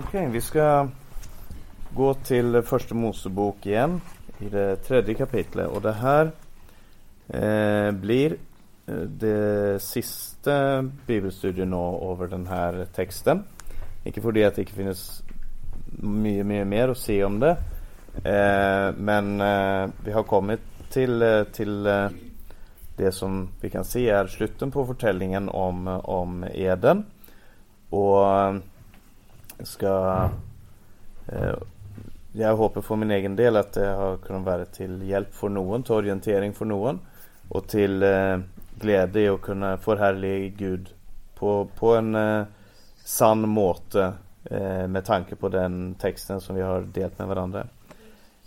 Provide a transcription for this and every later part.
Okej, vi ska gå till första Mosebok igen i det tredje kapitlet och det här eh, blir eh, det sista bibelstudien över den här texten. Inte för det att det inte finns mycket, mycket mer att se om det. Eh, men eh, vi har kommit till, eh, till eh, det som vi kan se är slutet på berättelsen om, om Eden. Och eh, ska eh, Jag hoppas för min egen del att det har kunnat vara till hjälp för någon, till orientering för någon och till eh, glädje att kunna förhärliga Gud på, på en eh, sann måte eh, med tanke på den texten som vi har delat med varandra.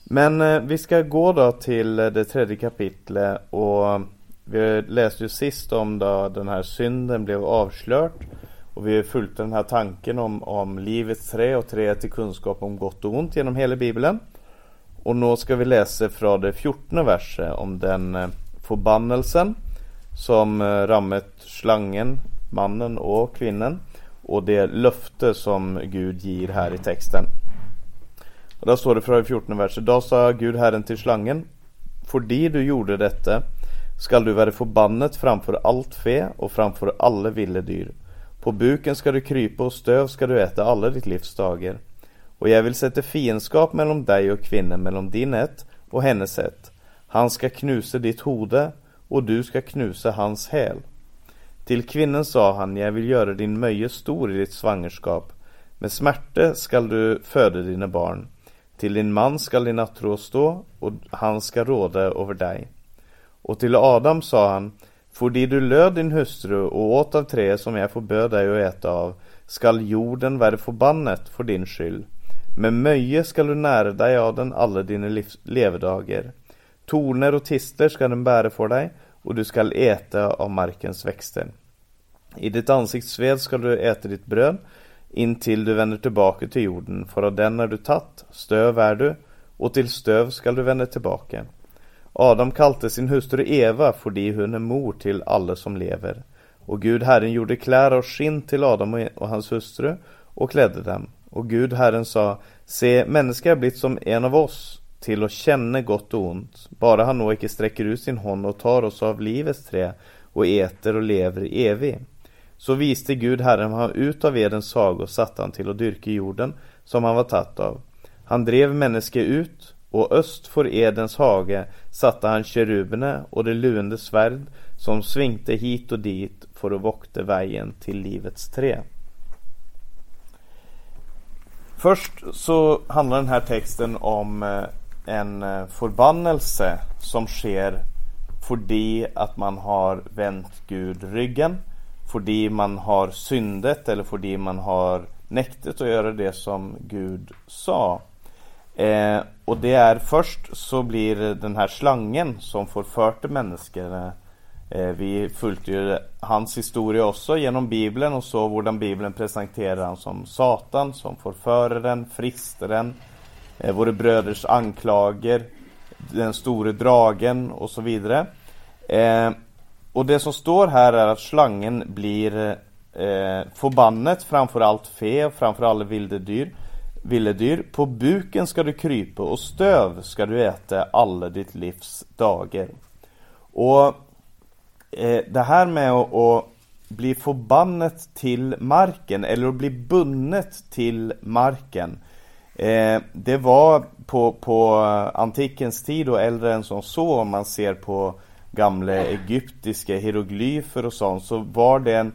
Men eh, vi ska gå då till eh, det tredje kapitlet och eh, vi läste ju sist om då den här synden blev avslört och vi har följt den här tanken om, om livets trä och träet till kunskap om gott och ont genom hela bibeln. Och nu ska vi läsa från det 14 verset om den eh, förbannelsen som eh, rammet slangen, mannen och kvinnan och det löfte som Gud ger här i texten. Och där står det från det 14 verset. Då sa Gud Herren till slangen Fordi du gjorde detta skall du vara förbannet framför allt fe och framför alla vilda dyr. På buken ska du krypa och stöv ska du äta alla ditt livs dagar. Och jag vill sätta fiendskap mellan dig och kvinnan, mellan din ett och hennes ett. Han ska knusa ditt hode och du ska knusa hans häl. Till kvinnan sa han, jag vill göra din möje stor i ditt svangerskap. Med smärta skall du föda dina barn. Till din man skall din nattråd stå och han ska råda över dig. Och till Adam sa han, Fordi du löd din hustru och åt av tre som jag förbjöd dig att äta av, skall jorden vara förbannet för din skyld. Med möje skall du nära dig av den alla dina levedagar. Torner och tister skall den bära för dig, och du skall äta av markens växter. I ditt ansikts sved skall du äta ditt bröd, intill du vänder tillbaka till jorden, för av den är du tatt, stöv är du, och till stöv skall du vända tillbaka. Adam kalte sin hustru Eva fordi hon är mor till alla som lever. Och Gud Herren gjorde kläder av skinn till Adam och hans hustru och klädde dem. Och Gud Herren sa, se, människa har blivit som en av oss, till att känna gott och ont. Bara han nog icke sträcker ut sin hand och tar oss av livets trä och äter och lever evig. Så viste Gud Herren han ut av Edens sag och satte han till att dyrka jorden som han var tatt av. Han drev människa ut och öst för Edens hage satte han keruberna och det luende svärd som svinkte hit och dit för att vakta vägen till livets trä. Först så handlar den här texten om eh, en eh, förbannelse som sker fordi att man har vänt Gud ryggen, fordi man har syndet eller fordi man har näktet att göra det som Gud sa. Eh, och det är först så blir den här slangen som får förte människorna. Eh, Vi följde ju hans historia också genom bibeln och så hur bibeln presenterar han som Satan som förföraren, fristaren eh, Våra bröders anklager Den store dragen och så vidare. Eh, Och det som står här är att slangen blir eh, förbannet framför allt fe och framför alla vilda dyr Villedyr, på buken ska du krypa och stöv ska du äta alla ditt livs dagar. Och eh, det här med att, att bli förbannet till marken eller att bli bundet till marken. Eh, det var på, på antikens tid och äldre än som så om man ser på gamla egyptiska hieroglyfer och sånt så var det en,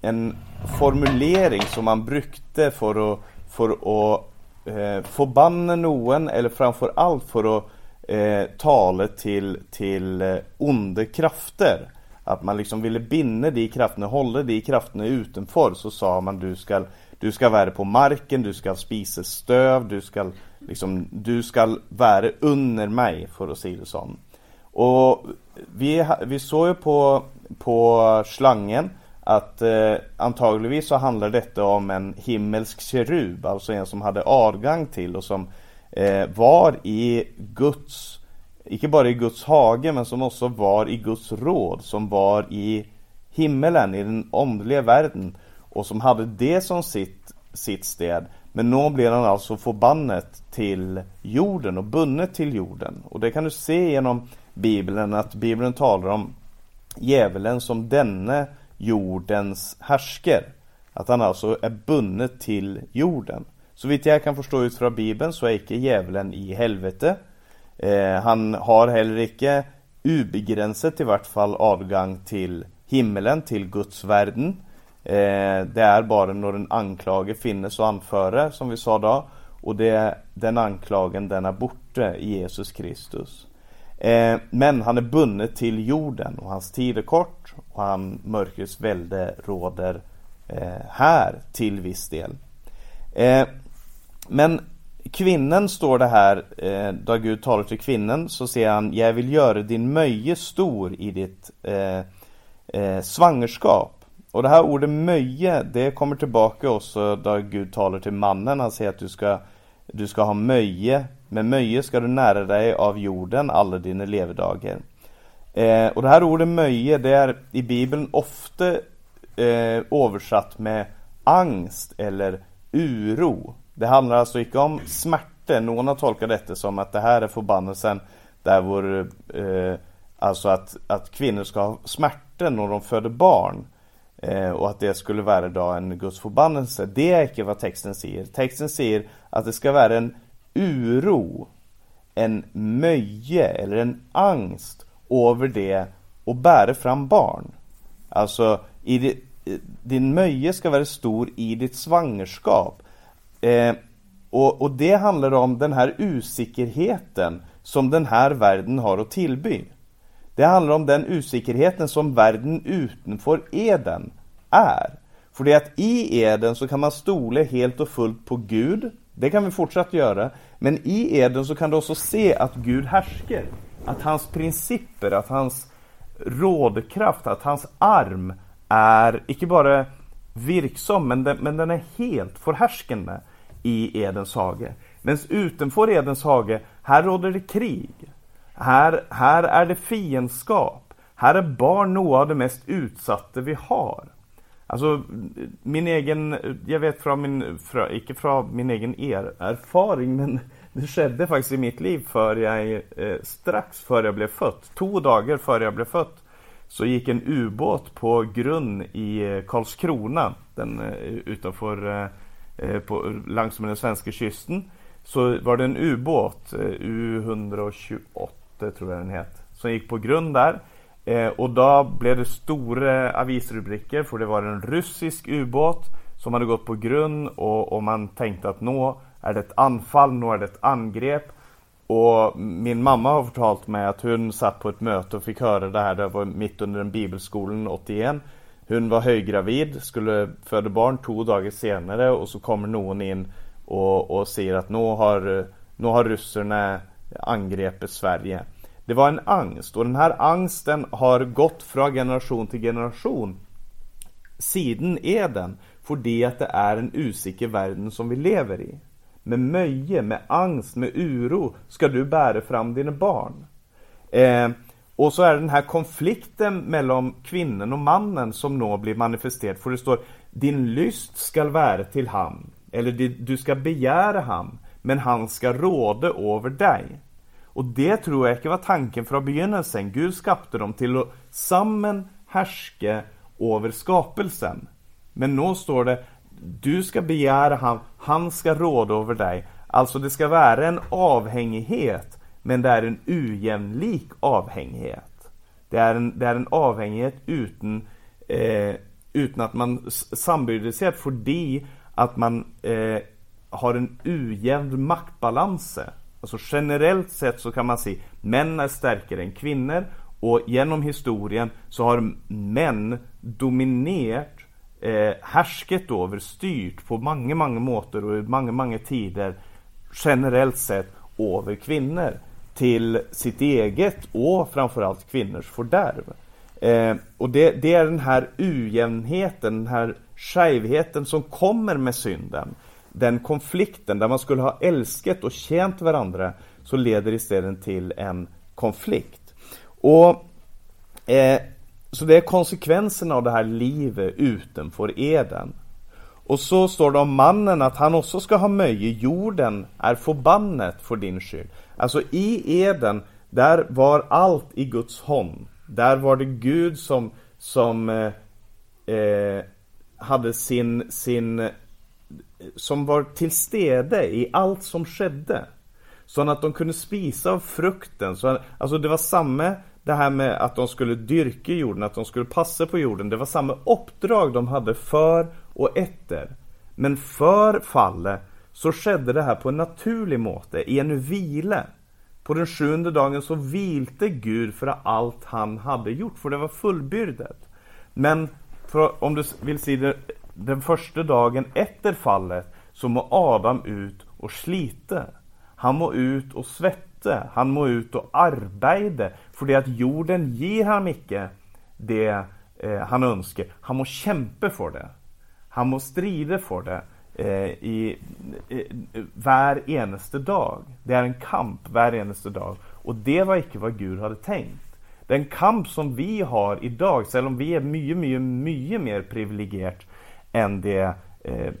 en formulering som man brukte för att för att eh, förbanna någon eller framför allt för att eh, tala till, till eh, onda krafter. Att man liksom ville binda de krafterna, hålla de krafterna utanför så sa man du ska du ska vara på marken, du ska spisa stöv, du ska liksom, du ska vara under mig för att säga det så. Och vi, vi såg ju på, på slangen att eh, antagligen så handlar detta om en himmelsk kerub, alltså en som hade avgång till och som eh, var i Guds, icke bara i Guds hage men som också var i Guds råd, som var i himmelen, i den omliga världen och som hade det som sitt, sitt sted Men nu blir han alltså förbannet till jorden och bundet till jorden. Och det kan du se genom Bibeln att Bibeln talar om djävulen som denne jordens härsker. Att han alltså är bunden till jorden. Så vitt jag kan förstå ut från Bibeln så är icke djävulen i helvete. Eh, han har heller icke ubegränsat i vart fall avgång till himmelen, till Guds världen. Eh, det är bara när en anklage finnes och anföre, som vi sa då. Och det, den anklagen, den är borta i Jesus Kristus. Eh, men han är bunden till jorden och hans tid är kort och han mörkrets välde råder eh, här till viss del. Eh, men kvinnan står det här, eh, då Gud talar till kvinnan så säger han Jag vill göra din möje stor i ditt eh, eh, svangerskap. Och det här ordet möje, det kommer tillbaka också då Gud talar till mannen. Han säger att du ska, du ska ha möje. Med möje ska du nära dig av jorden alla dina levedagar. Eh, och det här ordet möje, det är i Bibeln ofta eh, översatt med angst eller uro. Det handlar alltså inte om smärta. Någon har tolkat detta som att det här är förbannelsen där vår, eh, alltså att, att kvinnor ska ha smärta när de föder barn. Eh, och att det skulle vara då en Guds förbannelse. Det är inte vad texten säger. Texten säger att det ska vara en uro, en möje eller en angst över det och bära fram barn. Alltså, i det, din möje ska vara stor i ditt svangerskap. Eh, och, och det handlar om den här osäkerheten som den här världen har att tillby. Det handlar om den osäkerheten som världen utanför Eden är. För det att i Eden så kan man stole helt och fullt på Gud. Det kan vi fortsätta göra. Men i Eden så kan du också se att Gud härskar. Att hans principer, att hans rådkraft, att hans arm är icke bara virksam, men den, men den är helt förhärskande i Edens hage. Men utanför Edens hage, här råder det krig. Här, här är det fiendskap. Här är barn några av det mest utsatta vi har. Alltså min egen, jag vet från min, från, inte från min egen er, erfaring, men det skedde faktiskt i mitt liv för jag, eh, strax före jag blev född. Två dagar före jag blev född så gick en ubåt på grund i eh, Karlskrona, den, eh, utanför, eh, eh, på, längs med den svenska kysten. Så var det en ubåt, U128 tror jag den heter, som gick på grund där. Eh, och då blev det stora avisrubriker för det var en rysk ubåt som hade gått på grund och, och man tänkte att nå är det ett anfall, nå är det ett angrepp. Och min mamma har förtalt mig att hon satt på ett möte och fick höra det här, det var mitt under en bibelskolan 81. Hon var höggravid, skulle föda barn två dagar senare och så kommer någon in och, och säger att nu har, nu har ryssarna angrepet Sverige. Det var en angst och den här angsten har gått från generation till generation Siden Eden, för det att det är en osäker världen som vi lever i med möje, med angst, med uro ska du bära fram dina barn. Eh, och så är det den här konflikten mellan kvinnan och mannen som nu blir manifesterad. För det står Din lyst skall vara till han, eller du ska begära han, men han ska råda över dig. Och det tror jag inte var tanken från begynnelsen. Gud skapade dem till att samman härska över skapelsen. Men nu står det du ska begära han, han ska råda över dig. Alltså det ska vara en avhängighet, men det är en ojämlik avhängighet. Det är en, det är en avhängighet utan, eh, utan att man samarbetar, för att man eh, har en ojämn maktbalans. Alltså generellt sett så kan man se män är starkare än kvinnor och genom historien så har män dominerat eh, härsket över, styrt på många, många måter och i många, många tider generellt sett över kvinnor till sitt eget och framförallt kvinnors fördärv. Eh, och det, det, är den här ujämnheten, den här skevheten som kommer med synden. Den konflikten där man skulle ha älskat och tjänat varandra så leder istället till en konflikt. Och eh, så det är konsekvenserna av det här livet utanför Eden. och så står det om mannen att han också ska ha möje. Jorden är förbannet för din skyld. Alltså i Eden, där var allt i Guds hand. Där var det Gud som, som eh, eh hade sin, sin som var till stede i allt som skedde. Så att de kunde spisa av frukten. Så, alltså det var samma det här med att de skulle dyrka jorden, att de skulle passa på jorden. Det var samma uppdrag de hade för och efter. Men för fallet så skedde det här på en naturlig måte, i en vila. På den sjunde dagen så vilte Gud för allt han hade gjort, för det var fullbyrdet. Men för, om du vill se det, den första dagen efter fallet så må Adam ut och slite. Han må ut och svette. Han må ut och arbeta. För det att jorden ger han icke det eh, han önskar. Han må kämpa för det. Han må strida för det eh, i, eh, var eneste dag. Det är en kamp var eneste dag. Och det var inte vad Gud hade tänkt. Den kamp som vi har idag, även om vi är mycket, mycket, mycket mer privilegierade än det eh,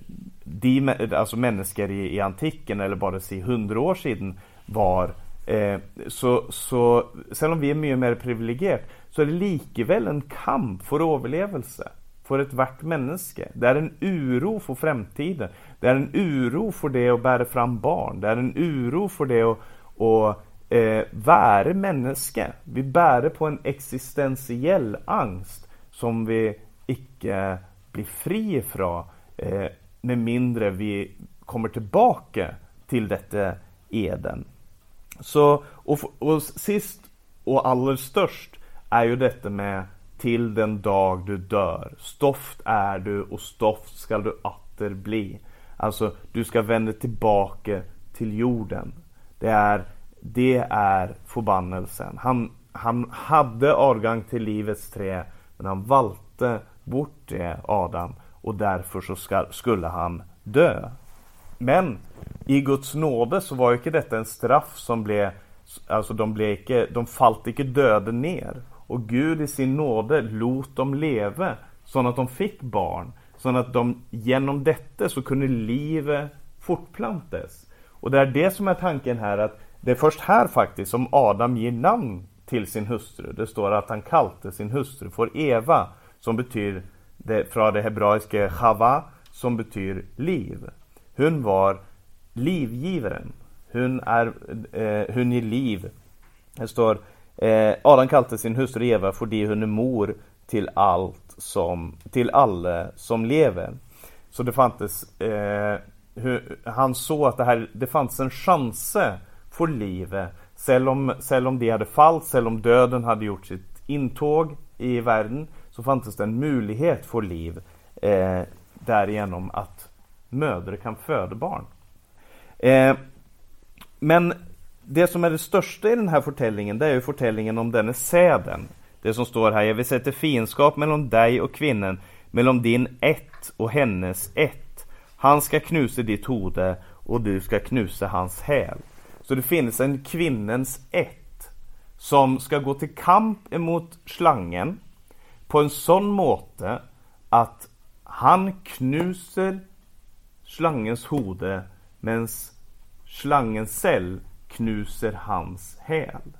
de, alltså människor i, i antiken eller bara se hundra år sedan var eh, så, så även om vi är mycket mer privilegierade så är det likväl en kamp för överlevelse för ett vart människa. Det är en uro för framtiden. Det är en uro för det att bära fram barn. Det är en uro för det att, att eh, vara människa. Vi bär på en existentiell angst som vi icke bli fri ifrån eh, med mindre vi kommer tillbaka till detta Eden. Så, och, och sist och allra störst är ju detta med till den dag du dör. Stoft är du och stoft skall du åter bli. Alltså, du ska vända tillbaka till jorden. Det är, det är förbannelsen. Han, han hade avgång till livets trä, men han valde bort det, Adam, och därför så ska, skulle han dö. Men i Guds nåde så var inte detta en straff som blev, alltså de blev inte, de falt inte döden ner. Och Gud i sin nåde lot dem leva så att de fick barn. Så att de genom detta så kunde livet fortplantas. Och det är det som är tanken här att det är först här faktiskt som Adam ger namn till sin hustru. Det står att han kallade sin hustru för Eva som betyder det, från det hebreiska chava som betyder liv. Hon var livgivaren. Hon, är, eh, hon ger liv. Det står eh, Adam kallade sin hustru Eva för hon är mor till allt som, till alla som lever. Så det fanns, eh, hur, han såg att det, här, det fanns en chans för livet. även om, om de hade fallit, även om döden hade gjort sitt intåg i världen så fanns det en möjlighet för liv eh, därigenom att mödrar kan föda barn. Eh, men det som är det största i den här berättelsen det är ju berättelsen om denne säden. Det som står här, jag vill sätta fiendskap mellan dig och kvinnan, mellan din ett och hennes ett. Han ska knusa ditt hode och du ska knusa hans häl. Så det finns en kvinnens ett som ska gå till kamp emot slangen på en sån måte att han knuser slangens hode mens slangen cell knuser hans häl.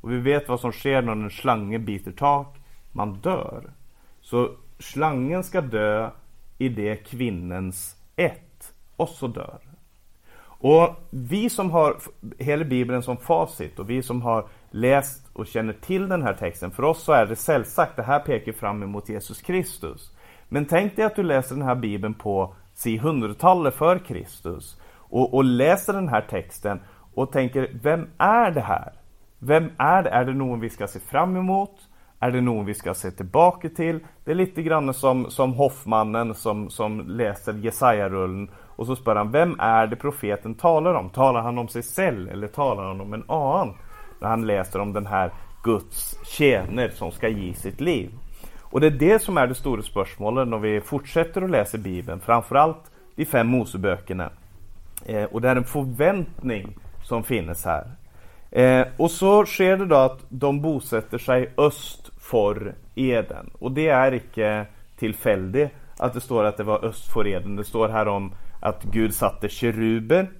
Och vi vet vad som sker när en slange biter tak. Man dör. Så slangen ska dö i det kvinnens ett också dör. Och vi som har hela Bibeln som facit och vi som har läst och känner till den här texten, för oss så är det sällsagt, det här pekar fram emot Jesus Kristus. Men tänk dig att du läser den här Bibeln på si hundratalet för Kristus och, och läser den här texten och tänker, vem är det här? Vem är det? Är det någon vi ska se fram emot? Är det någon vi ska se tillbaka till? Det är lite grann som, som Hoffmannen som, som läser Jesaja-rullen och så spör han, vem är det profeten talar om? Talar han om sig själv eller talar han om en annan? När han läser om den här Guds tjäner som ska ge sitt liv. Och det är det som är det stora spörsmålet när vi fortsätter att läsa Bibeln, framförallt de fem Moseböckerna. Eh, och det är en förväntning som finns här. Eh, och så sker det då att de bosätter sig öst för Eden. Och det är icke tillfälligt att det står att det var öst för Eden. Det står här om att Gud satte keruber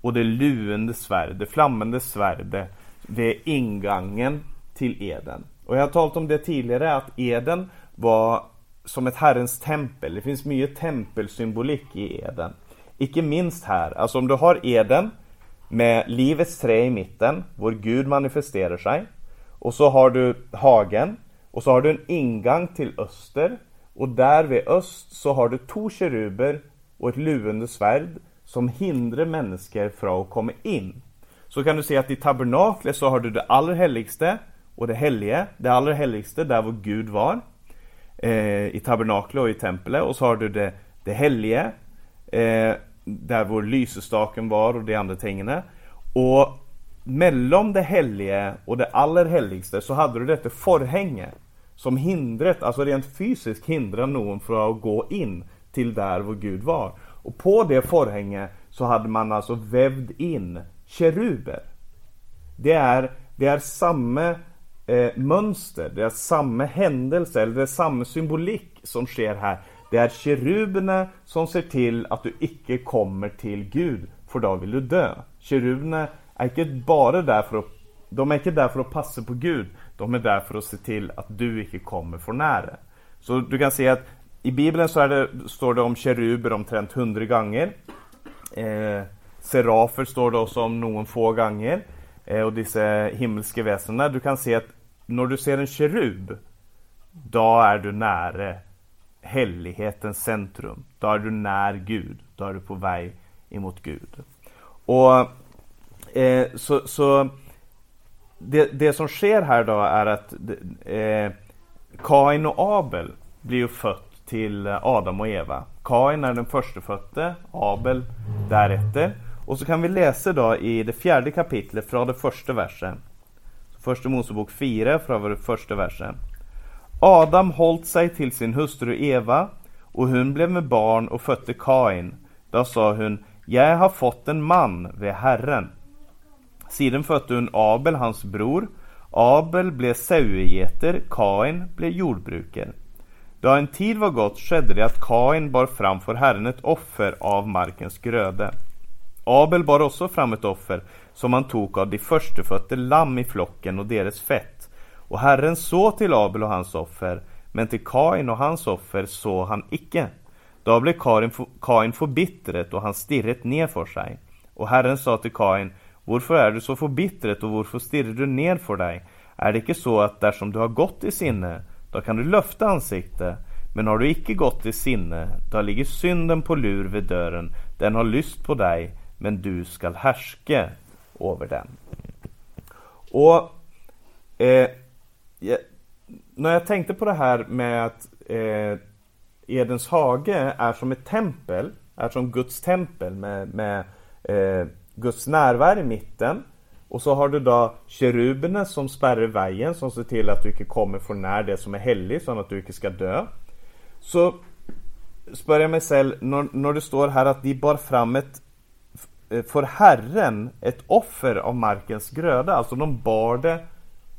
och det luende svärdet, flammande svärdet vid ingången till Eden. Och jag har talat om det tidigare att Eden var som ett Herrens tempel. Det finns mycket tempelsymbolik i Eden. Icke minst här, alltså om du har Eden med livets trä i mitten, vår Gud manifesterar sig. Och så har du hagen, och så har du en ingång till öster. Och där vid öst så har du två keruber och ett luvande svärd som hindrar människor från att komma in. Så kan du se att i tabernaklet så har du det allra heligste och det helige, det allra heligste där vår Gud var. Eh, I tabernaklet och i templet. Och så har du det, det helige, eh, där vår lysestaken var och de andra tingen. Och mellan det helige och det allra heligste så hade du detta förhänge som hindret, alltså rent fysiskt hindrar någon från att gå in till där vår Gud var. Och på det förhänget så hade man alltså vävt in keruber. Det är, det är samma eh, mönster, det är samma händelse, eller det är samma symbolik som sker här. Det är keruberna som ser till att du icke kommer till Gud, för då vill du dö. Keruberna är inte bara där för att, de är inte där för att passa på Gud, de är där för att se till att du icke kommer för nära. Så du kan se att i Bibeln så det, står det om keruber omtrent hundra gånger. Eh, serafer står det också om någon få gånger. Eh, och dessa himmelska väsendena. Du kan se att när du ser en kerub, då är du nära helighetens centrum. Då är du när Gud. Då är du på väg emot Gud. Och eh, så, så det, det, som sker här då är att eh, Kain och Abel blir ju fött till Adam och Eva. Kain är den förstefödde, Abel därefter. Och så kan vi läsa då i det fjärde kapitlet från det första versen. Första Mosebok 4 från det första versen. Adam hållt sig till sin hustru Eva och hon blev med barn och födde Kain. Då sa hon, jag har fått en man vid Herren. Sedan födde hon Abel, hans bror. Abel blev sauegeter, Kain blev jordbrukare. Då en tid var gått skedde det att Kain bar framför Herren ett offer av markens gröde. Abel bar också fram ett offer som han tog av de förstefödda lamm i flocken och deras fett. Och Herren såg till Abel och hans offer, men till Kain och hans offer såg han icke. Då blev Kain, Kain förbittret och han stirret ner för sig. Och Herren sa till Kain, varför är du så förbittret och varför stirrar du ner för dig? Är det inte så att där som du har gått i sinne, då kan du löfta ansikte. Men har du icke gått i sinne, då ligger synden på lur vid dörren. Den har lyst på dig, men du skall härske över den. Och eh, jag, när jag tänkte på det här med att eh, Edens hage är som ett tempel, är som Guds tempel med, med eh, Guds närvaro i mitten. Och så har du då keruberna som spärrar vägen som ser till att du inte kommer för när det som är heligt så att du inte ska dö. Så spör jag mig själv, när, när det står här att de bar fram ett Eh, för Herren ett offer av markens gröda, alltså de bar det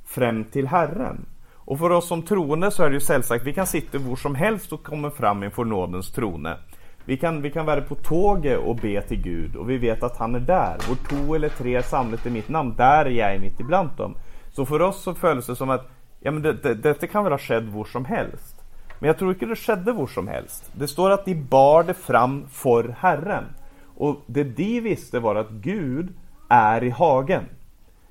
fram till Herren. Och för oss som troende så är det ju sällsagt, vi kan sitta var som helst och komma fram inför nådens trone. Vi kan, vi kan vara på tåget och be till Gud och vi vet att han är där. Vår två eller tre samlat i mitt namn, där är jag mitt ibland dem. Så för oss så följs det som att ja, men det, det, detta kan väl ha skett var som helst. Men jag tror inte det skedde var som helst. Det står att de bar det fram för Herren. Och det de visste var att Gud är i hagen.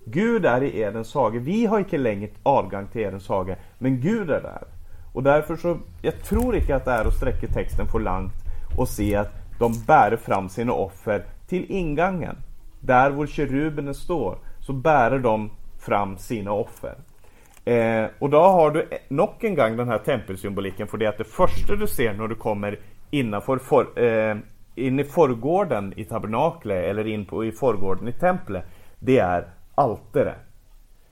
Gud är i Edens hage. Vi har inte längre avgång till Edens hage, men Gud är där. Och därför så, jag tror inte att det är att sträcka texten för långt och se att de bär fram sina offer till ingången. Där vår keruberna står, så bär de fram sina offer. Eh, och då har du nog en gång den här tempelsymboliken för det att det första du ser när du kommer innanför for, eh, in i förgården i tabernaklet eller in på, i förgården i templet. Det är altaret.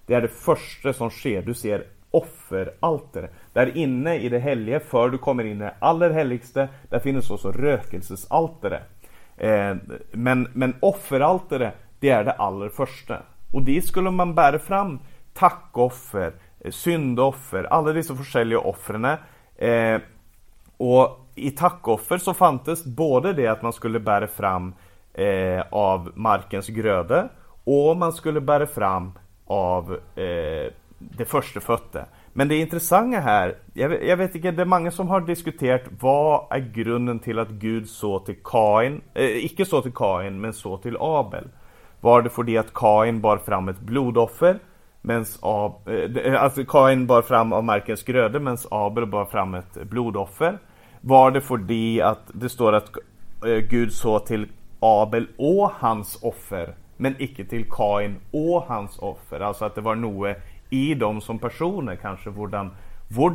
Det är det första som sker. Du ser offeraltare. Där inne i det heliga, för du kommer in i det allerheligste, där finns också rökelsesaltare. Eh, men, men offeraltare, det är det allra första. Och dit skulle man bära fram tackoffer, eh, syndoffer, alla dessa olika offren. Eh, och i tackoffer så fanns både det att man skulle bära fram eh, av markens gröde och man skulle bära fram av eh, det första fötte. Men det intressanta här, jag, jag, vet inte, det är många som har diskuterat vad är grunden till att Gud så till Kain, eh, icke så till Kain, men så till Abel. Var det för det att Kain bar fram ett blodoffer, medan eh, alltså Kain bar fram av markens gröde, medan Abel bar fram ett blodoffer? Var det för det att det står att eh, Gud så till Abel och hans offer, men icke till Kain och hans offer? Alltså att det var något i dem som personer kanske, hur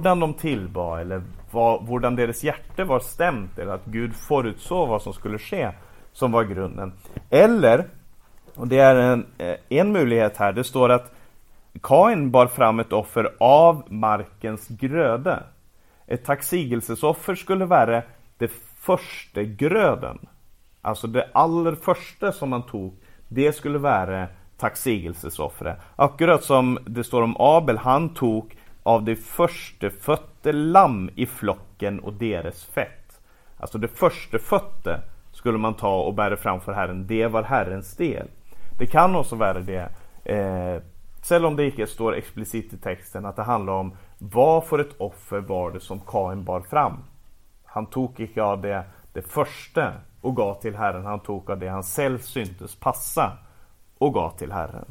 de tillbad eller hur deras hjärta var stämt eller att Gud förutsåg vad som skulle ske som var grunden. Eller, och det är en, eh, en möjlighet här, det står att Kain bar fram ett offer av markens gröda. Ett tacksigelsesoffer skulle vara det första gröden. Alltså det allra första som man tog, det skulle vara tacksigelsesoffret. Akkurat som det står om Abel, han tog av det första fötte lamm i flocken och deras fett. Alltså det första fötte skulle man ta och bära framför Herren. Det var Herrens del. Det kan också vara det, eh, om det inte står explicit i texten, att det handlar om vad för ett offer var det som Kain bar fram. Han tog icke av det, det första och gav till Herren, han tog av det han själv syntes passa och gav till Herren.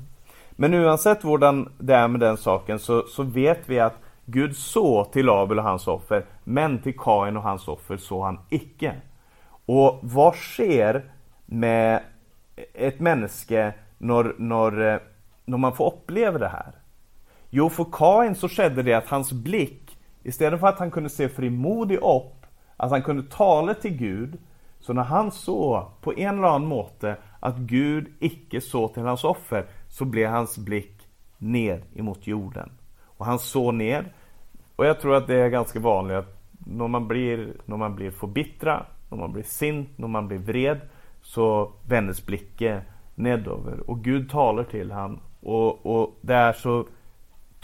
Men oavsett hur det är med den saken så, så vet vi att Gud så till Abel och hans offer, men till Kain och hans offer så han icke. Och vad sker med ett människa när, när, när man får uppleva det här? Jo, för Kain så skedde det att hans blick, istället för att han kunde se frimodig upp, att han kunde tala till Gud, så när han såg på en eller annan måte att Gud icke såg till hans offer, så blev hans blick ner emot jorden. Och han såg ner, och jag tror att det är ganska vanligt att när man blir, när man blir förbittrad, när man blir sint, när man blir vred, så vändes blicken nedöver. Och Gud talar till han och, och där så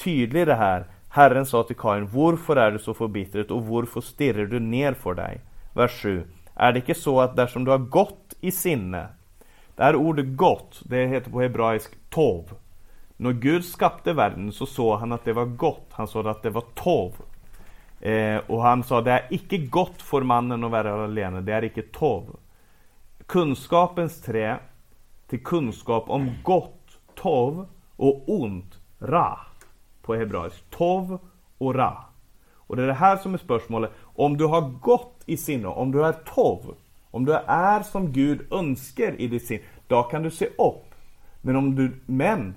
tydlig det här. Herren sa till Kain, varför är du så förbittrad och varför stirrar du ner för dig? Vers 7. Är det inte så att där som du har gått i sinne det här ordet gott, det heter på hebraisk tov. När Gud skapade världen så såg han att det var gott. Han såg att det var tov. Eh, och han sa det är icke gott för mannen att vara alene, det är icke tov. Kunskapens trä till kunskap om gott, tov, och ont, ra. På hebraisk. Tov och ra. Och det är det här som är spörsmålet. Om du har gott i sinne, om du är tov, om du är som Gud önskar i ditt sinne, då kan du se upp. Men om du, men,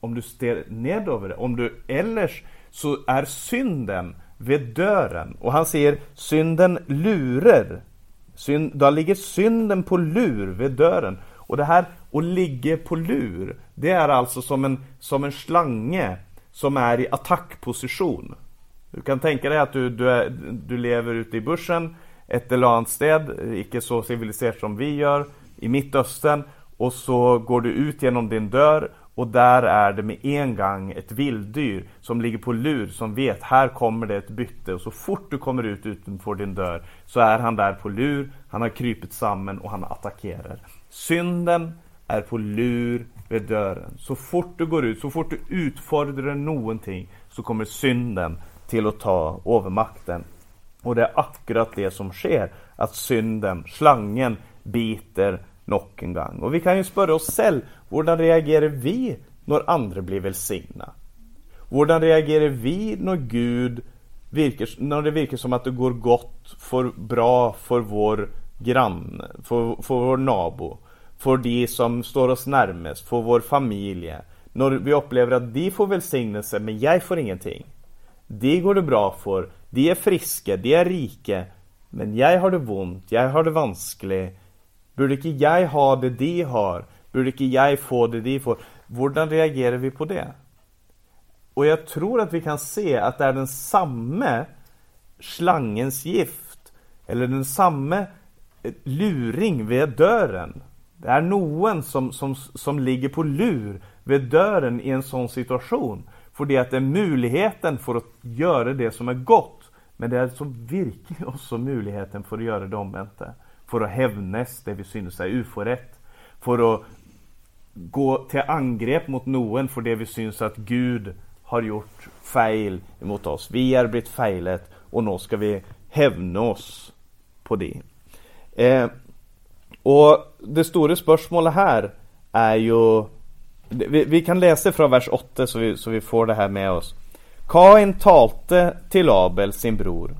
om du stirrar nedover det, om du ellers så är synden vid dörren. Och han säger synden lurer. Synd, då ligger synden på lur vid dörren. Och det här att ligga på lur, det är alltså som en, som en slange som är i attackposition. Du kan tänka dig att du, du, är, du lever ute i bussen ett eller annat sted, icke så civiliserat som vi gör, i Mittöstern och så går du ut genom din dörr och där är det med en gång ett vilddyr som ligger på lur som vet här kommer det ett bytte och så fort du kommer ut utanför din dörr så är han där på lur, han har krypit samman och han attackerar. Synden är på lur vid dörren. Så fort du går ut, så fort du utfordrar någonting så kommer synden till att ta övermakten. Och det är akkurat det som sker. Att synden, slangen, biter nog en gång. Och vi kan ju spöra oss själva, hur reagerar vi när andra blir välsigna? Hur reagerar vi när Gud virker, när det verkar som att det går gott för bra för vår granne, för, för vår nabo, för de som står oss närmast, för vår familj. När vi upplever att de får välsignelse men jag får ingenting. De går det bra för, de är friska, de är rika, men jag har det ont, jag har det vanskligt. Borde inte jag ha det de har? Borde inte jag få det de får? Hur reagerar vi på det? Och jag tror att vi kan se att det är den samme slangens gift, eller den samme eh, luring vid dörren. Det är någon som, som, som ligger på lur vid dörren i en sån situation. För det att det är möjligheten för att göra det som är gott Men det är alltså som virkelig også muligheten for å gjøre det omvendte. For å hevnes det vi synes er uforrett. For å gå til angrep mot noen for det vi syns at Gud har gjort feil mot oss. Vi er blitt feilet, og nå skal vi hevne oss på det. Eh, og det stora spörsmålet här är ju vi, vi, kan läsa från vers 8, så vi, så vi får det här med oss. Kain talte till Abel, sin bror.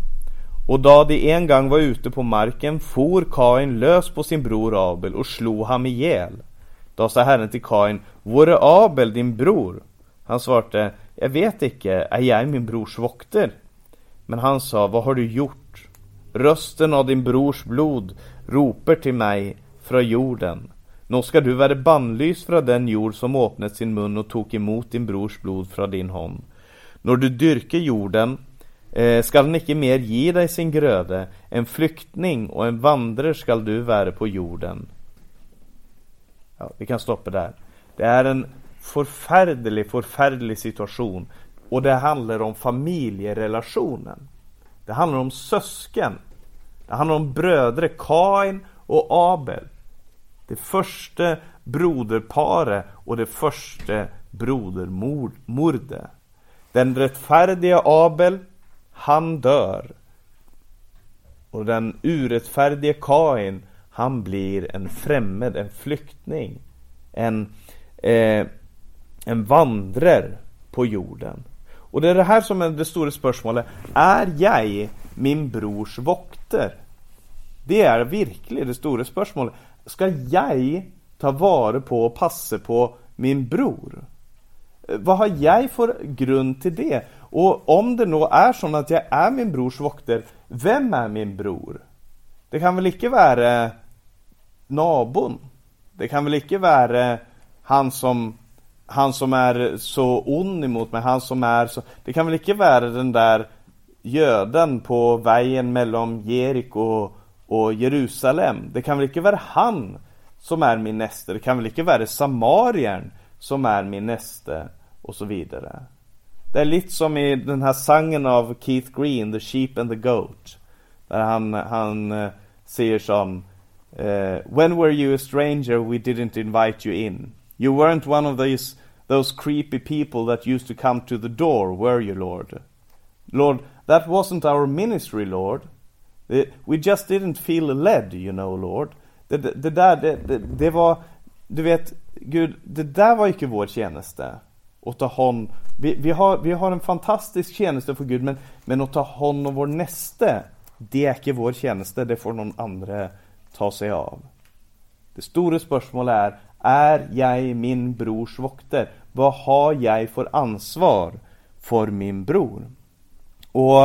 Och då de en gång var ute på marken, for Kain lös på sin bror Abel och slog ham ihjäl Då sa Herren till Kain, vore Abel, din bror? Han svarte, jag vet inte, är jag min brors vokter? Men han sa, vad har du gjort? Rösten av din brors blod roper till mig fra jorden. Nå ska du vara bannlyst från den jord som öppnat sin mun och tog emot din brors blod från din hand. När du dyrker jorden, eh, skall den icke mer ge dig sin gröde. En flyktning och en vandrare skall du vara på jorden. Ja, vi kan stoppa där. Det är en förfärdlig, förfärdlig situation. Och det handlar om familjerelationen. Det handlar om sösken. Det handlar om bröder Kain och Abel. Det första broderparet och det första brodermordet. Den rättfärdiga Abel, han dör. Och den urättfärdige Kain, han blir en främmed, en flyktning. En, eh, en vandrare på jorden. Och det är det här som är det stora spörsmålet. Är jag min brors vokter? Det är verkligen det stora spörsmålet. Ska jag ta vare på och passa på min bror? Vad har jag för grund till det? Och om det nu är så att jag är min brors vokter, vem är min bror? Det kan väl inte vara nabon? Det kan väl inte vara han som, han som är så ond emot mig, Han som är så Det kan väl inte vara den där göden på vägen mellan Jeriko och Jerusalem. Det kan väl ikke vara han som är min näste. Det kan väl ikke vara Samarien som är min nästa och så vidare. Det är lite som i den här sangen av Keith Green, 'The Sheep and the Goat', Där han, han eh, säger som eh, When were you a stranger, we didn't invite you in. You weren't one of these, those creepy people that used to come to the door, were you, Lord? Lord, that wasn't our ministry, Lord. We just didn't feel led, you know, Lord. Det, det, det där, det, det, var Du vet, Gud, det där var inte vår tjänste. Att ta hand vi, vi, har, vi har en fantastisk tjänste för Gud, men, men att ta hand om vår näste, det är inte vår tjänste, Det får någon andra ta sig av. Det stora spörsmålet är, är jag min brors vokter? Vad har jag för ansvar för min bror? Och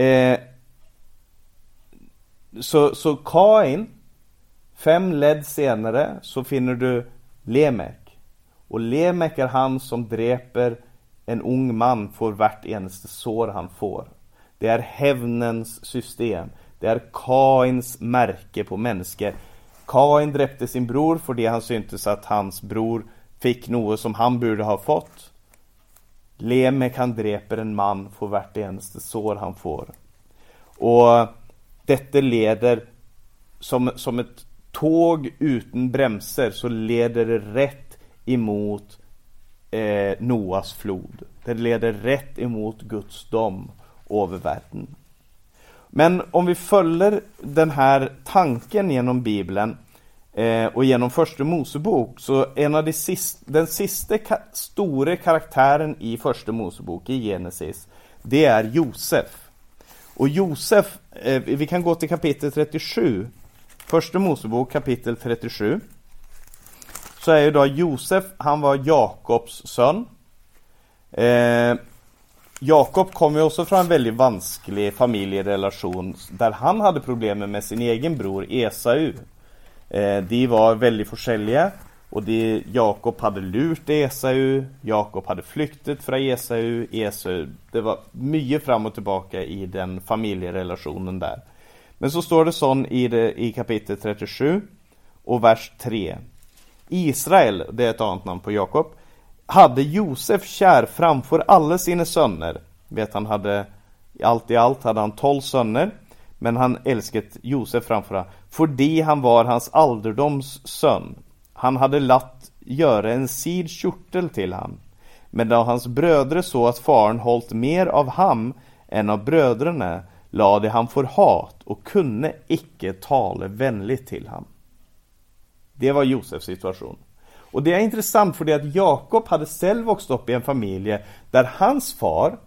eh, så, så Kain, fem ledd senare, så finner du Lemek. Och Lemek är han som dräper en ung man får vart eneste sår han får. Det är hävnens system. Det är Kains märke på människor. Kain dräpte sin bror för det han syntes att hans bror fick något som han borde ha fått. Lemek han dräper en man för vart eneste sår han får. Och detta leder som, som ett tåg utan bremser, så leder det rätt emot eh, Noas flod. Det leder rätt emot Guds dom över världen. Men om vi följer den här tanken genom Bibeln eh, och genom Första Mosebok, så en av de sist, den sista ka stora karaktären i Första Mosebok, i Genesis, det är Josef. Och Josef, eh, vi kan gå till kapitel 37. första Mosebok, kapitel 37. Så är ju då Josef, han var Jakobs son. Eh, Jakob kom ju också från en väldigt vansklig familjerelation där han hade problem med sin egen bror Esau. Eh, de var väldigt forskjellige. Och det, Jakob hade lurt Esau, Jakob hade flyktet från Esau, Esau Det var mycket fram och tillbaka i den familjerelationen där Men så står det sån i, det, i kapitel 37 Och vers 3. Israel, det är ett annat namn på Jakob, Hade Josef kär framför alla sina söner Vet han hade Allt i allt hade han tolv söner, men han älsket Josef framför han För det han var hans alderdoms son. Han hade latt göra en sid kjortel till han. Men då hans brödre så att faren hållt mer av ham än av bröderna, lade han för hat och kunde icke tala vänligt till ham. Det var Josefs situation. Och det är intressant för det att Jakob hade själv vuxit upp i en familj där hans far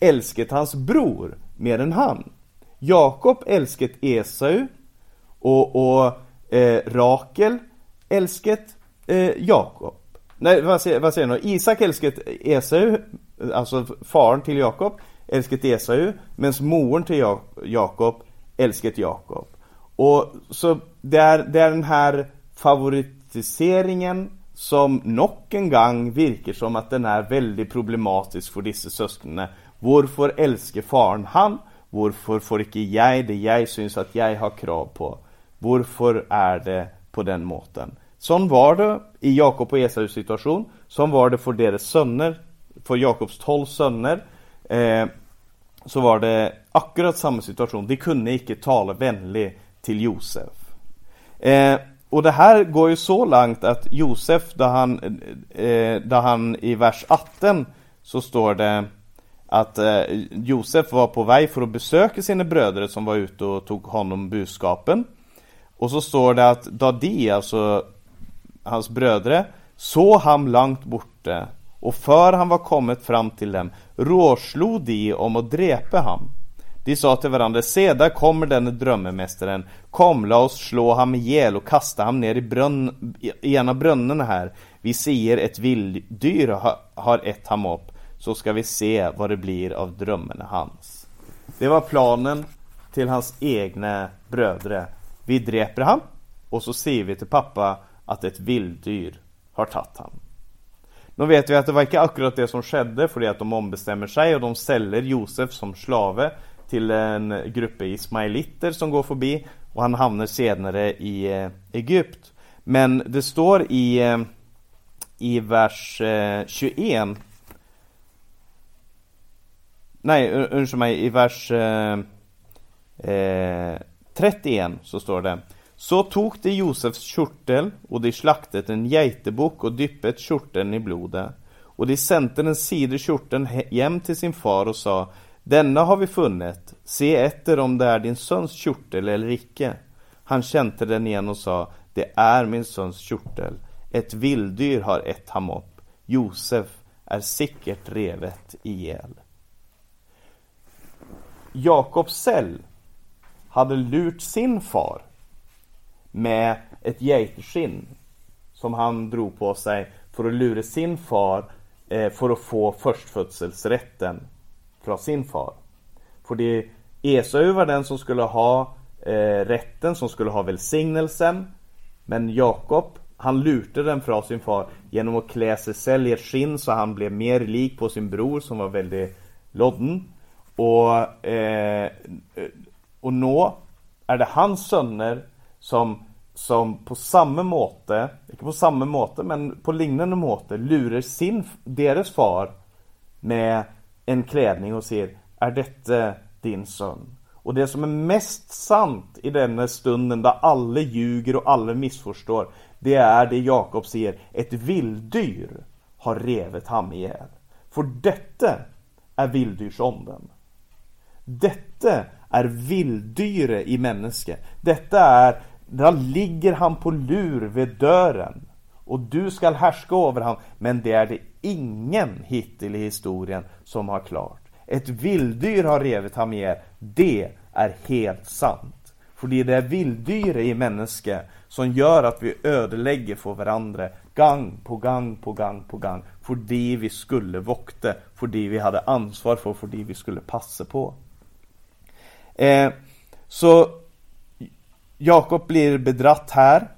älskat hans bror mer än han. Jakob älskat Esau och, och eh, Rakel älskat eh, Jakob. Nej, vad säger, vad säger nu? Isak älskat Esau, alltså faren till Jakob, älskat Esau, medan moren till Jakob älskat Jakob. Och så det är, det är den här favoritiseringen som nok en gang virker som att den är väldigt problematisk för dessa syskonen. Varför älskar faren han? Varför får inte jag det jag syns att jag har krav på? Varför är det på den måten? Sån var det i Jakob och Esaus situation. Sån var det för deras söner, för Jakobs tolv söner. Eh, så var det akkurat samma situation. De kunde inte tala vänligt till Josef. Eh, och det här går ju så långt att Josef, där han, eh, där han i vers 18 så står det att eh, Josef var på väg för att besöka sina bröder som var ute och tog honom budskapen. Och så står det att då de, alltså hans brödre, så han långt borte och för han var kommit fram till dem råslog de om att dräpa ham. De sa till varandra, se där kommer denne drömmemästaren, kom la oss slå ham ihjäl och kasta ham ner i, brunn, i en av brunnarna här. Vi säger ett vilddyr har, har ett ham upp, så ska vi se vad det blir av drömmarna hans. Det var planen till hans egna brödre. Vi dräper han och så säger vi till pappa att ett vilddyr har tagit han. Nu vet vi att det var inte akkurat det som skedde för att de ombestämmer sig och de säljer Josef som slave till en grupp ismailiter som går förbi och han hamnar senare i Egypten. Egypt. Men det står i, eh, i vers eh, 21 Nej, ursäkta mig, i vers eh, 31 så står det Så tog de Josefs kjortel och de slaktet en geitebukk och dyppet kjorteln i blodet. Och de sände den side kjorteln hem till sin far och sa denna har vi funnit, se efter om det är din sons kjortel eller icke. Han kände den igen och sa, det är min sons kjortel. Ett vilddyr har ett ham upp. Josef är säkert revet ihjäl. Jakob själv hade lurt sin far med ett geiterskinn som han drog på sig för att lura sin far eh, för att få förstfödselsrätten från sin far. För Esau var den som skulle ha eh, rätten, som skulle ha välsignelsen. Men Jakob, han lurte den från sin far genom att klä sig själv i ett skinn så han blev mer lik på sin bror som var väldigt lodden. Och, eh, och nå är det hans söner som, som på samma måte, inte på samma måte men på liknande måte lurar sin, deras far med en klädning och säger Är detta din son? Och det som är mest sant i denna stunden där alla ljuger och alla missförstår Det är det Jakob säger Ett vilddyr har revet ham ihjäl För detta är vilddyrsånden. Detta är vilddyre i människa Detta är där ligger han på lur vid dörren och du skall härska över honom men det är det ingen hittil i historien som har klart. Ett vilddyr har revit ham ihjäl. Det är helt sant. För det är vilddyret i människa som gör att vi ödelägger för varandra gang på gang på gang på gang. För det vi skulle vokta, för det vi hade ansvar för, för det vi skulle passa på. Eh, så Jakob blir bedratt här.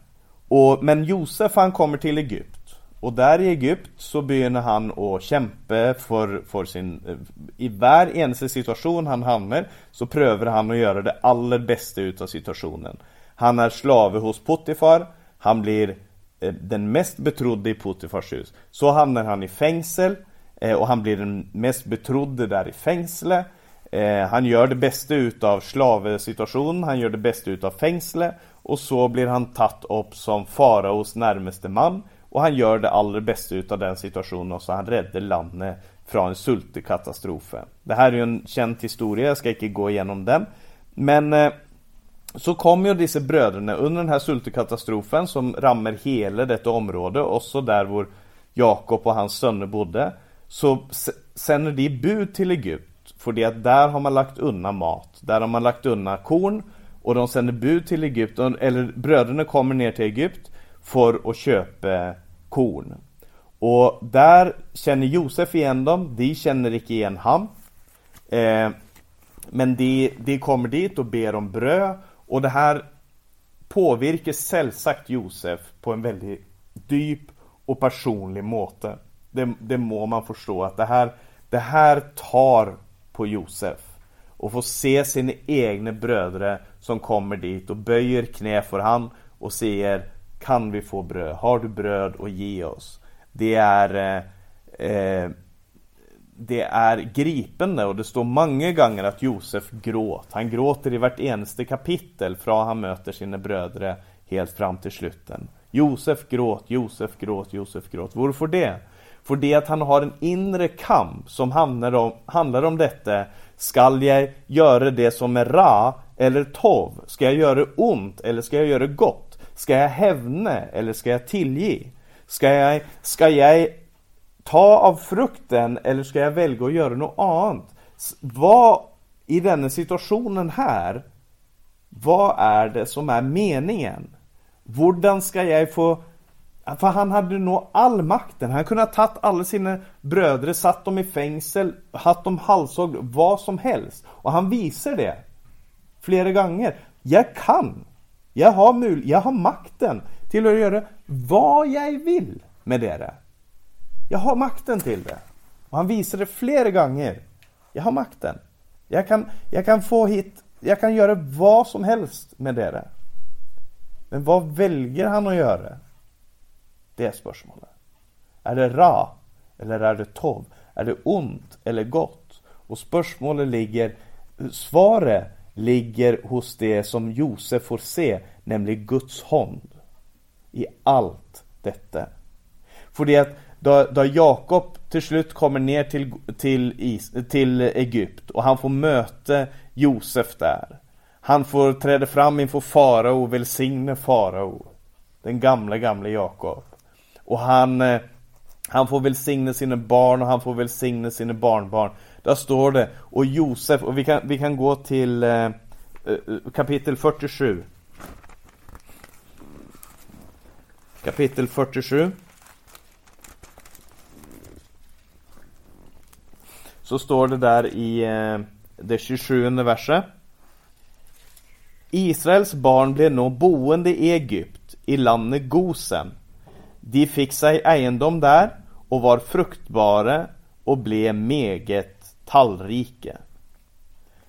Och, men Josef han kommer till Egypt. Och där i Egypt så börjar han att kämpa för, för sin... Eh, I var eneste situation han hamnar så prövar han att göra det allra bästa utav situationen. Han är slave hos Potifar, han blir eh, den mest betrodde i Potifars hus. Så hamnar han i fängsel eh, och han blir den mest betrodde där i fängslet. Eh, han gör det bästa utav slavsituationen, han gör det bästa utav fängsle och så blir han tatt upp som faraos närmaste man och han gör det allra bästa utav den situationen och så han räddar landet från en. Det här är ju en känd historia, jag ska inte gå igenom den. Men eh, så kommer ju dessa bröderna under den här sultekatastrofen som rammer hela detta område, också där vår Jakob och hans söner bodde. Så sänder de bud till Egypt, för det att där har man lagt undan mat. Där har man lagt undan korn och de sänder bud till Egypten eller bröderna kommer ner till Egypt för att köpa korn. Och där känner Josef igen dem, de känner inte igen han. Eh, men de, de kommer dit och ber om bröd och det här påvirkar sällsagt Josef på en väldigt djup och personlig måte. Det, det må man förstå att det här, det här tar på Josef. Och får se sina egna bröder som kommer dit och böjer knä för han och säger Kan vi få bröd? Har du bröd och ge oss? Det är eh, eh, Det är gripande och det står många gånger att Josef gråt. Han gråter i vart eneste kapitel från han möter sina bröder helt fram till slutet. Josef gråt, Josef gråt, Josef gråt. Varför det? För det att han har en inre kamp som handlar om, handlar om detta. Skall jag göra det som är ra eller tov? Ska jag göra ont eller ska jag göra gott? Ska jag hävna eller ska jag tillge? Ska jag, ska jag ta av frukten eller ska jag välja att göra något annat? Vad i denna situationen här, vad är det som är meningen? Hur ska jag få för han hade nog all makten. Han kunde ha tagit alla sina bröder, satt dem i fängsel, haft dem halshugg, vad som helst. Och han visar det flera gånger. Jag kan. Jag har, mul jag har makten till att göra vad jag vill med det. Jag har makten till det. Och han visar det flera gånger. Jag har makten. Jag kan, jag kan få hit, jag kan göra vad som helst med det. Men vad väljer han att göra? Det är spörsmålet. Är det ra eller är det tov? Är det ont eller gott? Och spörsmålet ligger, svaret ligger hos det som Josef får se, nämligen Guds hand i allt detta. För det att då, då Jakob till slut kommer ner till, till, Is, till Egypt och han får möta Josef där. Han får träda fram inför farao och välsigna farao. Den gamla, gamla Jakob. Och han, eh, han får välsigna sina barn och han får välsigna sina barnbarn. Där står det, och Josef, och vi kan, vi kan gå till eh, eh kapitel 47. Kapitel 47. Så står det där i eh, det 27 verset. Israels barn blev nå boende i Egypt, i landet Gosen. De fick sig egendom där och var fruktbara och blev meget tallrike.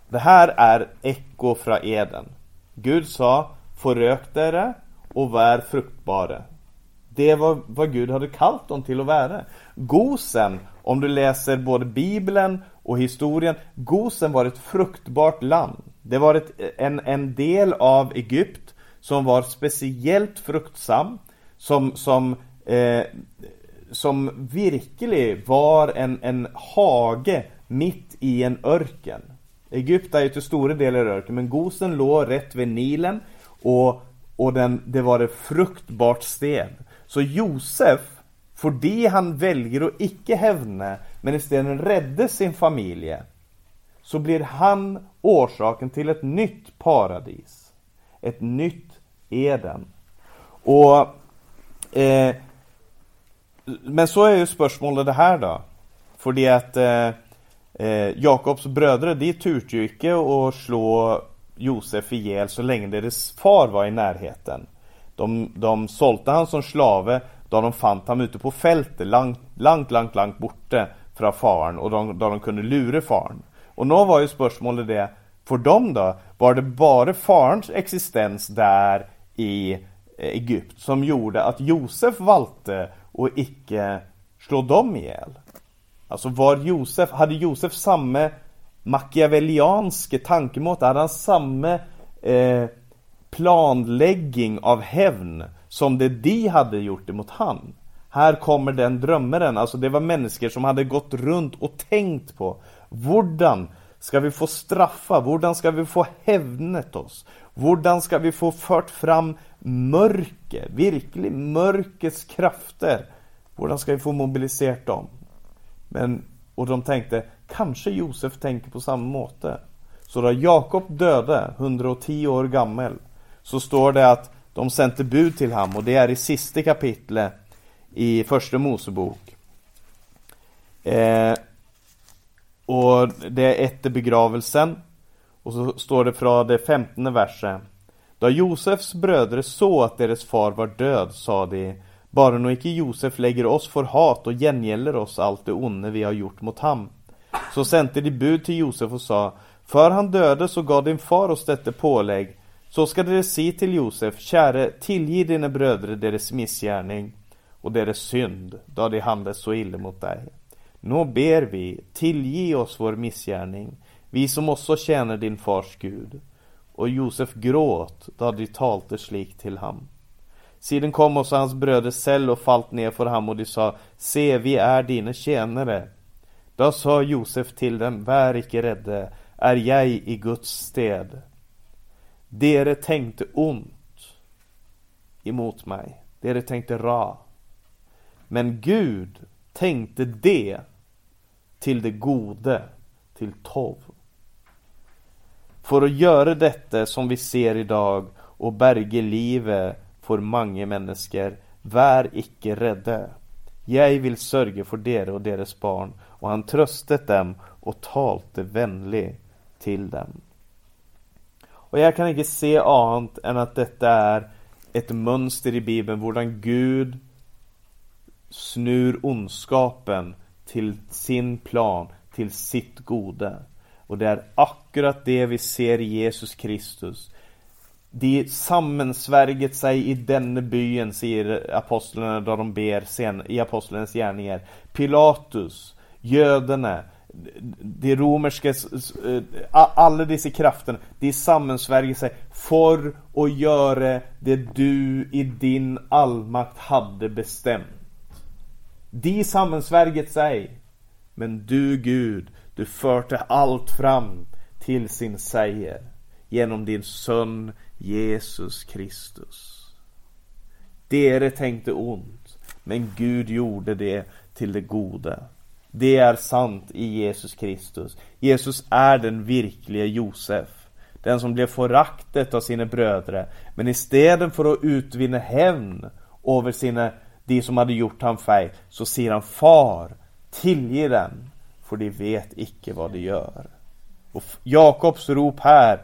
Det här är eko från Eden. Gud sa, förök dere och var fruktbara. Det var vad Gud hade kallat dem till att vara. Gosen, om du läser både Bibeln och historien, Gosen var ett fruktbart land. Det var ett, en, en del av Egypt som var speciellt fruktsam, som, som eh, som verkligen var en, en hage mitt i en örken. Egypten är ju till stora delar örken, men Gosen låg rätt vid Nilen och, och den, det var ett fruktbart sted. Så Josef, för det han väljer att icke hävna, men istället rädda sin familj, så blir han orsaken till ett nytt paradis. Ett nytt Eden. Och eh, men så är ju spörsmålet det här då. För det att eh, eh, Jakobs bröder, de turte ju inte att slå Josef ihjäl så länge deras far var i närheten. De, de sålde han som slave då de fann honom ute på fältet, långt, långt, långt, långt borta från faren och då, då de kunde lura faren. Och nu var ju spörsmålet det, för dem då, var det bara farens existens där i Egypt som gjorde att Josef valde och icke slå dem ihjäl. Alltså var Josef, hade Josef samma machiavellianske tankemått, hade han samma eh, planläggning av hävn som det de hade gjort emot han. Här kommer den drömmaren, alltså det var människor som hade gått runt och tänkt på hvordan ska vi få straffa? Hvordan ska vi få hävnet oss? Hvordan ska vi få fört fram Mörker, Virkelig mörkets krafter. Hvordan ska vi få mobiliserat dem? Men, och de tänkte, kanske Josef tänker på samma måte. Så då Jakob döde, 110 år gammal, så står det att de sände bud till ham, och det är i sista kapitlet i första Mosebok. Eh, och det är efter begravelsen. Och så står det från det femtonde versen. Då Josefs bröder såg att deras far var död, sa de, bara nu icke Josef lägger oss för hat och gengäller oss allt det onde vi har gjort mot ham. Så sände de bud till Josef och sa, för han döde så gav din far oss detta pålägg, så ska de si till Josef, Käre, tillgi dina bröder deras missgärning och deras synd, då de handlat så illa mot dig. Nå ber vi, tillgi oss vår missgärning, vi som också tjänar din fars Gud och Josef gråt då de talte slik till ham. Siden kom också hans bröder Sell och falt ner för ham, och de sa, Se, vi är dina tjänare. Då sa Josef till dem, vär icke rädde, är jag i Guds sted. Dere tänkte ont emot mig. dere tänkte ra. Men Gud tänkte det till det gode, till tov. For å gjøre dette som vi ser i dag, og berge livet for mange mennesker, vær ikke redde. Jeg vil sørge for dere og deres barn. Og han trøstet dem og talte vennlig til dem. Og jeg kan ikke se annet enn at dette er et mønster i Bibelen, hvordan Gud snur ondskapen til sin plan, til sitt gode. Och det är akkurat det vi ser i Jesus Kristus. De sammensvärget sig i denne byen, säger apostlarna då de ber sen, i apostlarnas gärningar. Pilatus, göderna, de romerska eh, Alla dessa krafterna de sammensvärjer sig för att göra det du i din allmakt hade bestämt De sammensverget sig men du, Gud, du förde allt fram till sin seger genom din son Jesus Kristus. Dere tänkte ont, men Gud gjorde det till det goda. Det är sant i Jesus Kristus. Jesus är den verkliga Josef. Den som blev föraktet av sina bröder. Men istället för att utvinna hämnd över sina, de som hade gjort honom feil, så säger han, Far, tillge dem, för de vet icke vad de gör. Och Jakobs rop här,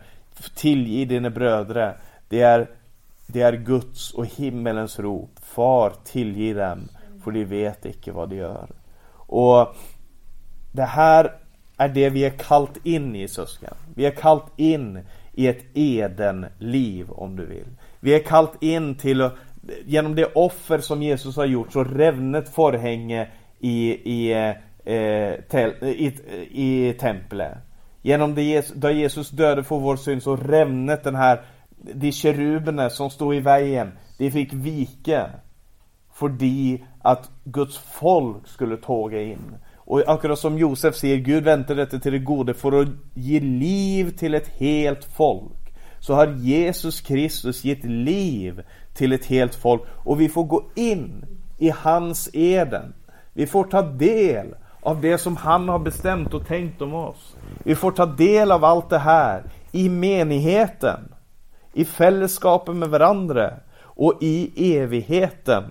tillgi dina bröder, det är det är Guds och himmelens rop. Far, tillgi dem, För de vet icke vad de gör. Och det här är det vi är kallt in i, syskon. Vi är kallt in i ett Eden-liv, om du vill. Vi är kallt in till genom det offer som Jesus har gjort så revnet förhänge i, i, Eh, i, i templet. Genom det, da Jesus döde för vår synd så rämnet den här, De keruberna som stod i vägen, de fick vike för att Guds folk skulle tåga in. Och akkurat som Josef säger, Gud väntar detta till det gode för att ge liv till ett helt folk. Så har Jesus Kristus gett liv till ett helt folk. Och vi får gå in i hans eden. Vi får ta del av det som han har bestämt och tänkt om oss. Vi får ta del av allt det här i menigheten, i fällskapen med varandra och i evigheten.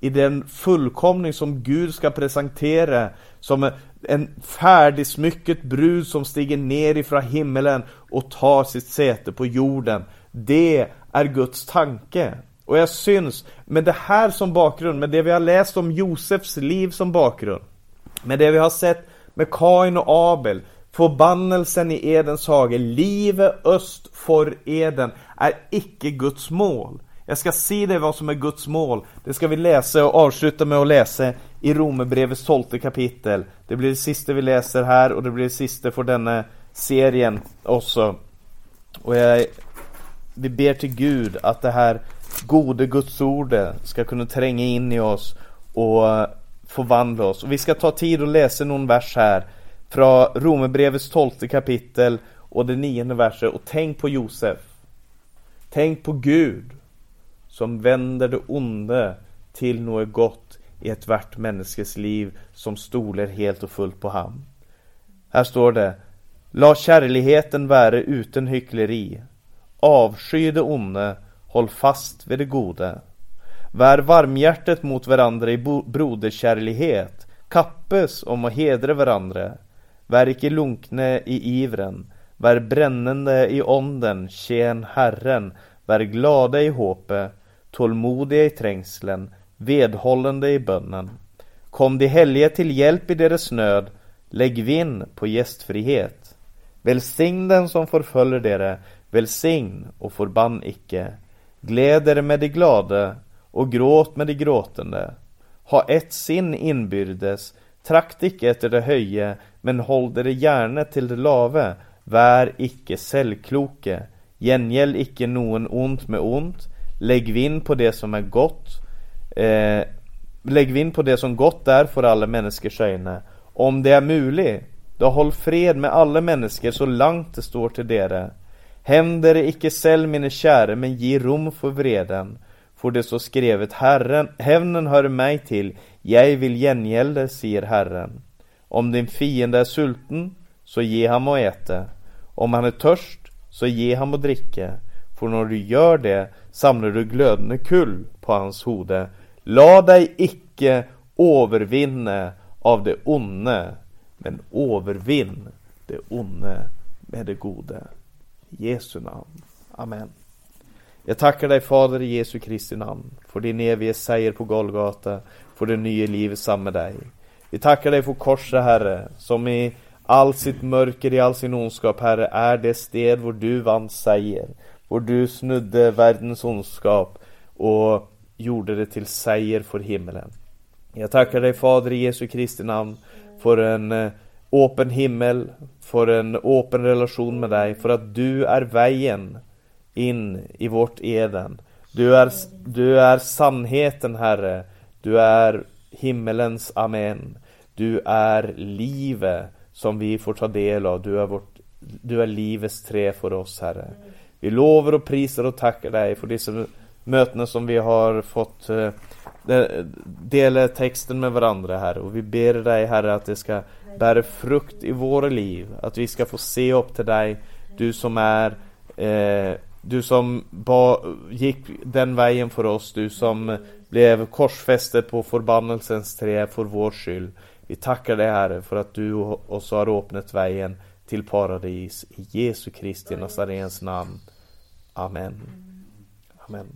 I den fullkomning som Gud ska presentera som en ferdigsmykket brud som stiger ner ifrån himmelen och tar sitt säte på jorden. Det är Guds tanke. Och jag syns, med det här som bakgrund, med det vi har läst om Josefs liv som bakgrund med det vi har sett med Kain och Abel, förbannelsen i Edens hage, livet öst för Eden, är icke Guds mål. Jag ska se dig vad som är Guds mål. Det ska vi läsa och avsluta med att läsa i Romerbrevets tolfte kapitel. Det blir det sista vi läser här och det blir det sista för denna serien också. Och jag, vi ber till Gud att det här gode Guds ordet ska kunna tränga in i oss och förvandla oss. Och vi ska ta tid och läsa någon vers här från Romerbrevets tolfte kapitel och det nionde verset och tänk på Josef. Tänk på Gud som vänder det onde till något gott i ett vart människes liv som stoler helt och fullt på ham. Här står det La kärligheten vara utan hyckleri. Avsky det onde, håll fast vid det gode. Vär varmhjärtet mot varandra i broderkärlighet, kappes om att hedra varandra. Vär icke lunkne i ivren, vär brännande i onden, tjän Herren, vär glada i hoppet, tålmodiga i trängslen, vedhållande i bönnen. Kom de helge till hjälp i deras nöd, lägg vinn på gästfrihet. Välsign den som förföljer dere, välsign och förbann icke. Gläd er med de glada och gråt med de gråtande. Ha ett sinn inbyrdes, trakt icke efter det höje, men håll det gärna till det lave, vär icke sällkloke. gengäld icke någon ont med ont, lägg vinn på det som är gott, eh, lägg vinn på det som gott är för alla människor sägna. Om det är möjligt, då håll fred med alla människor så långt det står till dere. Händer icke säll, mina käre, men ge rum för vreden. För det så skrevet, Herren, hävnen hör mig till, jag vill gengälda, säger Herren. Om din fiende är sulten, så ge ham att äta. Om han är törst, så ge ham att dricka. För när du gör det samlar du glödande kull på hans hode. La dig icke övervinna av det onde, men övervinn det onde med det gode. I Jesu namn. Amen. Jag tackar dig Fader i Jesu Kristi namn för din eviga seger på Golgata, för det nya livet samman med dig. Vi tackar dig för korset Herre, som i all sitt mörker, i all sin ondskap Herre, är det sted där du vann seger. där du snudde världens ondskap och gjorde det till seger för himmelen. Jag tackar dig Fader i Jesu Kristi namn för en eh, öppen himmel, för en öppen relation med dig, för att du är vägen in i vårt Eden. Du är, du är sannheten Herre, du är himmelens Amen. Du är livet som vi får ta del av, du är, vårt, du är livets trä för oss Herre. Vi lovar och prisar och tackar dig för dessa möten som vi har fått eh, dela texten med varandra Herre och vi ber dig Herre att det ska bära frukt i våra liv, att vi ska få se upp till dig, du som är eh, du som ba, gick den vägen för oss, du som blev korsfäste på förbannelsens trä för vår skull. Vi tackar dig Herre för att du oss har öppnat vägen till paradis i Jesu Kristi Nazarens namn. Amen. Amen.